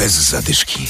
Bez zadyszki.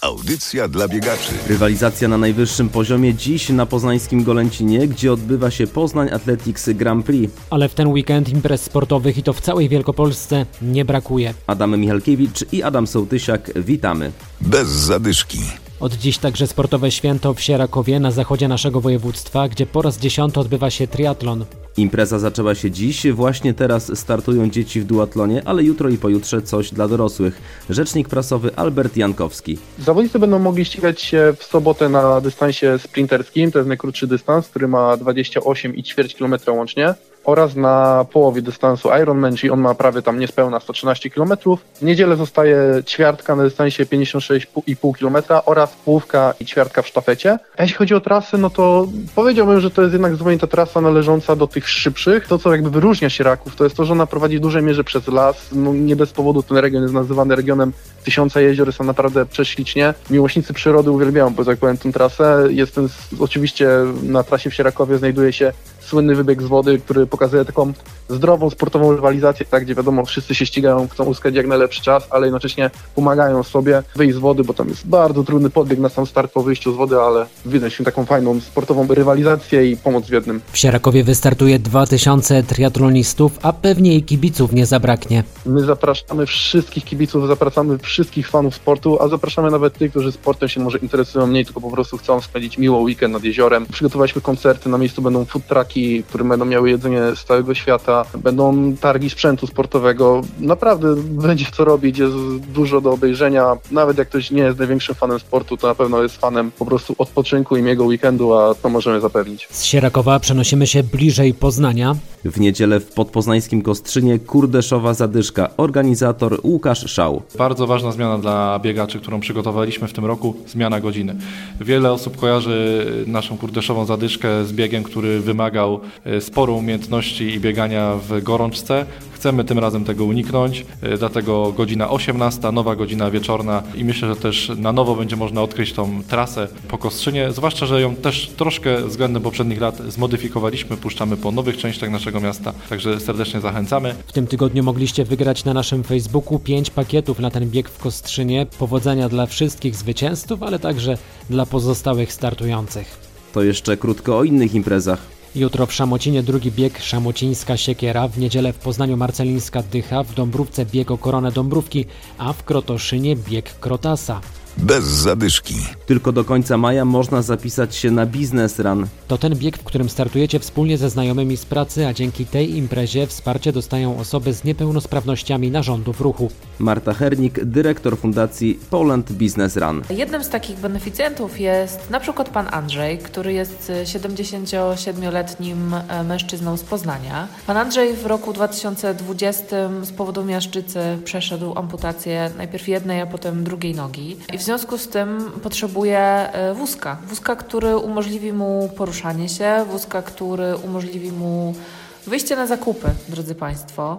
Audycja dla biegaczy. Rywalizacja na najwyższym poziomie dziś na poznańskim Golęcinie, gdzie odbywa się Poznań Athletics Grand Prix. Ale w ten weekend imprez sportowych i to w całej Wielkopolsce nie brakuje. Adam Michalkiewicz i Adam Sołtysiak, witamy. Bez zadyszki. Od dziś także sportowe święto w Sierakowie na zachodzie naszego województwa, gdzie po raz dziesiąty odbywa się triatlon. Impreza zaczęła się dziś, właśnie teraz startują dzieci w duatlonie, ale jutro i pojutrze coś dla dorosłych. Rzecznik prasowy Albert Jankowski. Zawodnicy będą mogli ścigać się w sobotę na dystansie sprinterskim, to jest najkrótszy dystans, który ma 28,4 km łącznie oraz na połowie dystansu Ironman, czyli on ma prawie tam niespełna 113 km. W niedzielę zostaje ćwiartka na dystansie 56,5 km oraz połówka i ćwiartka w sztafecie. A jeśli chodzi o trasy, no to powiedziałbym, że to jest jednak zupełnie ta trasa należąca do tych szybszych. To, co jakby wyróżnia się Raków, to jest to, że ona prowadzi w dużej mierze przez las. No, nie bez powodu ten region jest nazywany regionem tysiąca jezior, są naprawdę prześlicznie. Miłośnicy przyrody uwielbiają, bo tak powiem, tę trasę. Jest ten, oczywiście na trasie w Sierakowie znajduje się słynny wybieg z wody, który pokazuje taką zdrową, sportową rywalizację, tak, gdzie wiadomo, wszyscy się ścigają, chcą uzyskać jak najlepszy czas, ale jednocześnie pomagają sobie wyjść z wody, bo tam jest bardzo trudny podbieg na sam start po wyjściu z wody, ale widać taką fajną sportową rywalizację i pomoc w jednym. W Sierakowie wystartuje 2000 triatlonistów, a pewnie i kibiców nie zabraknie. My zapraszamy wszystkich kibiców, zapraszamy wszystkich fanów sportu, a zapraszamy nawet tych, którzy sportem się może interesują mniej, tylko po prostu chcą spędzić miło weekend nad jeziorem. Przygotowaliśmy koncerty, na miejscu będą food trucki, które będą miały jedzenie z całego świata, będą targi sprzętu sportowego. Naprawdę będzie co robić, jest dużo do obejrzenia. Nawet jak ktoś nie jest największym fanem sportu, to na pewno jest fanem po prostu odpoczynku i miłego weekendu, a to możemy zapewnić. Z Sierakowa przenosimy się bliżej Poznania. W niedzielę w podpoznańskim Kostrzynie Kurdeszowa Zadyszka, organizator Łukasz Szał. Bardzo ważna zmiana dla biegaczy, którą przygotowaliśmy w tym roku, zmiana godziny. Wiele osób kojarzy naszą Kurdeszową Zadyszkę z biegiem, który wymagał e, sporo umiejętności i biegania w gorączce. Chcemy tym razem tego uniknąć, e, dlatego godzina 18, nowa godzina wieczorna i myślę, że też na nowo będzie można odkryć tą trasę po Kostrzynie, zwłaszcza, że ją też troszkę względem poprzednich lat zmodyfikowaliśmy, puszczamy po nowych częściach naszego miasta, także serdecznie zachęcamy. W tym tygodniu mogliście wygrać na naszym Facebooku 5 pakietów na ten bieg w Kostrzynie. Powodzenia dla wszystkich zwycięzców, ale także dla pozostałych startujących. To jeszcze krótko o innych imprezach. Jutro w Szamocinie drugi bieg Szamocińska Siekiera, w niedzielę w Poznaniu Marcelińska Dycha, w Dąbrówce bieg o koronę Dąbrówki, a w Krotoszynie bieg Krotasa. Bez zadyszki. Tylko do końca maja można zapisać się na Business Run. To ten bieg, w którym startujecie wspólnie ze znajomymi z pracy, a dzięki tej imprezie wsparcie dostają osoby z niepełnosprawnościami narządów ruchu. Marta Hernik, dyrektor fundacji Poland Business Run. Jednym z takich beneficjentów jest na przykład pan Andrzej, który jest 77-letnim mężczyzną z Poznania. Pan Andrzej w roku 2020 z powodu miażdżycy przeszedł amputację najpierw jednej, a potem drugiej nogi. I w związku z tym potrzebuje wózka. Wózka, który umożliwi mu poruszanie się, wózka, który umożliwi mu wyjście na zakupy, drodzy Państwo.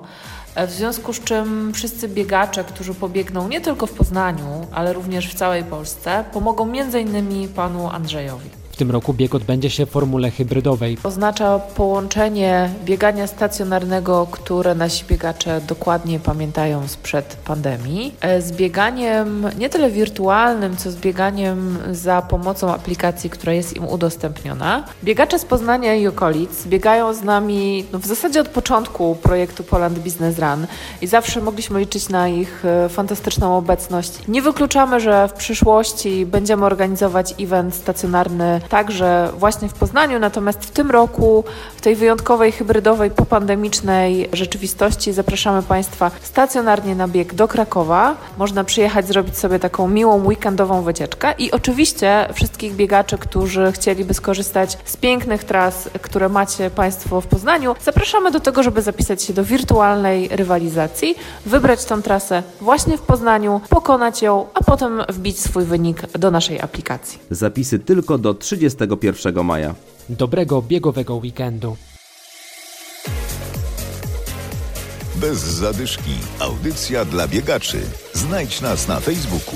W związku z czym wszyscy biegacze, którzy pobiegną nie tylko w Poznaniu, ale również w całej Polsce, pomogą m.in. panu Andrzejowi. W tym roku bieg odbędzie się w formule hybrydowej. Oznacza połączenie biegania stacjonarnego, które nasi biegacze dokładnie pamiętają sprzed pandemii, z bieganiem nie tyle wirtualnym, co z bieganiem za pomocą aplikacji, która jest im udostępniona. Biegacze z Poznania i okolic biegają z nami no, w zasadzie od początku projektu Poland Business Run i zawsze mogliśmy liczyć na ich fantastyczną obecność. Nie wykluczamy, że w przyszłości będziemy organizować event stacjonarny także właśnie w Poznaniu, natomiast w tym roku, w tej wyjątkowej, hybrydowej, popandemicznej rzeczywistości zapraszamy Państwa stacjonarnie na bieg do Krakowa. Można przyjechać, zrobić sobie taką miłą weekendową wycieczkę i oczywiście wszystkich biegaczy, którzy chcieliby skorzystać z pięknych tras, które macie Państwo w Poznaniu, zapraszamy do tego, żeby zapisać się do wirtualnej rywalizacji, wybrać tą trasę właśnie w Poznaniu, pokonać ją, a potem wbić swój wynik do naszej aplikacji. Zapisy tylko do 31 maja. Dobrego biegowego weekendu. Bez zadyszki. Audycja dla biegaczy. Znajdź nas na Facebooku.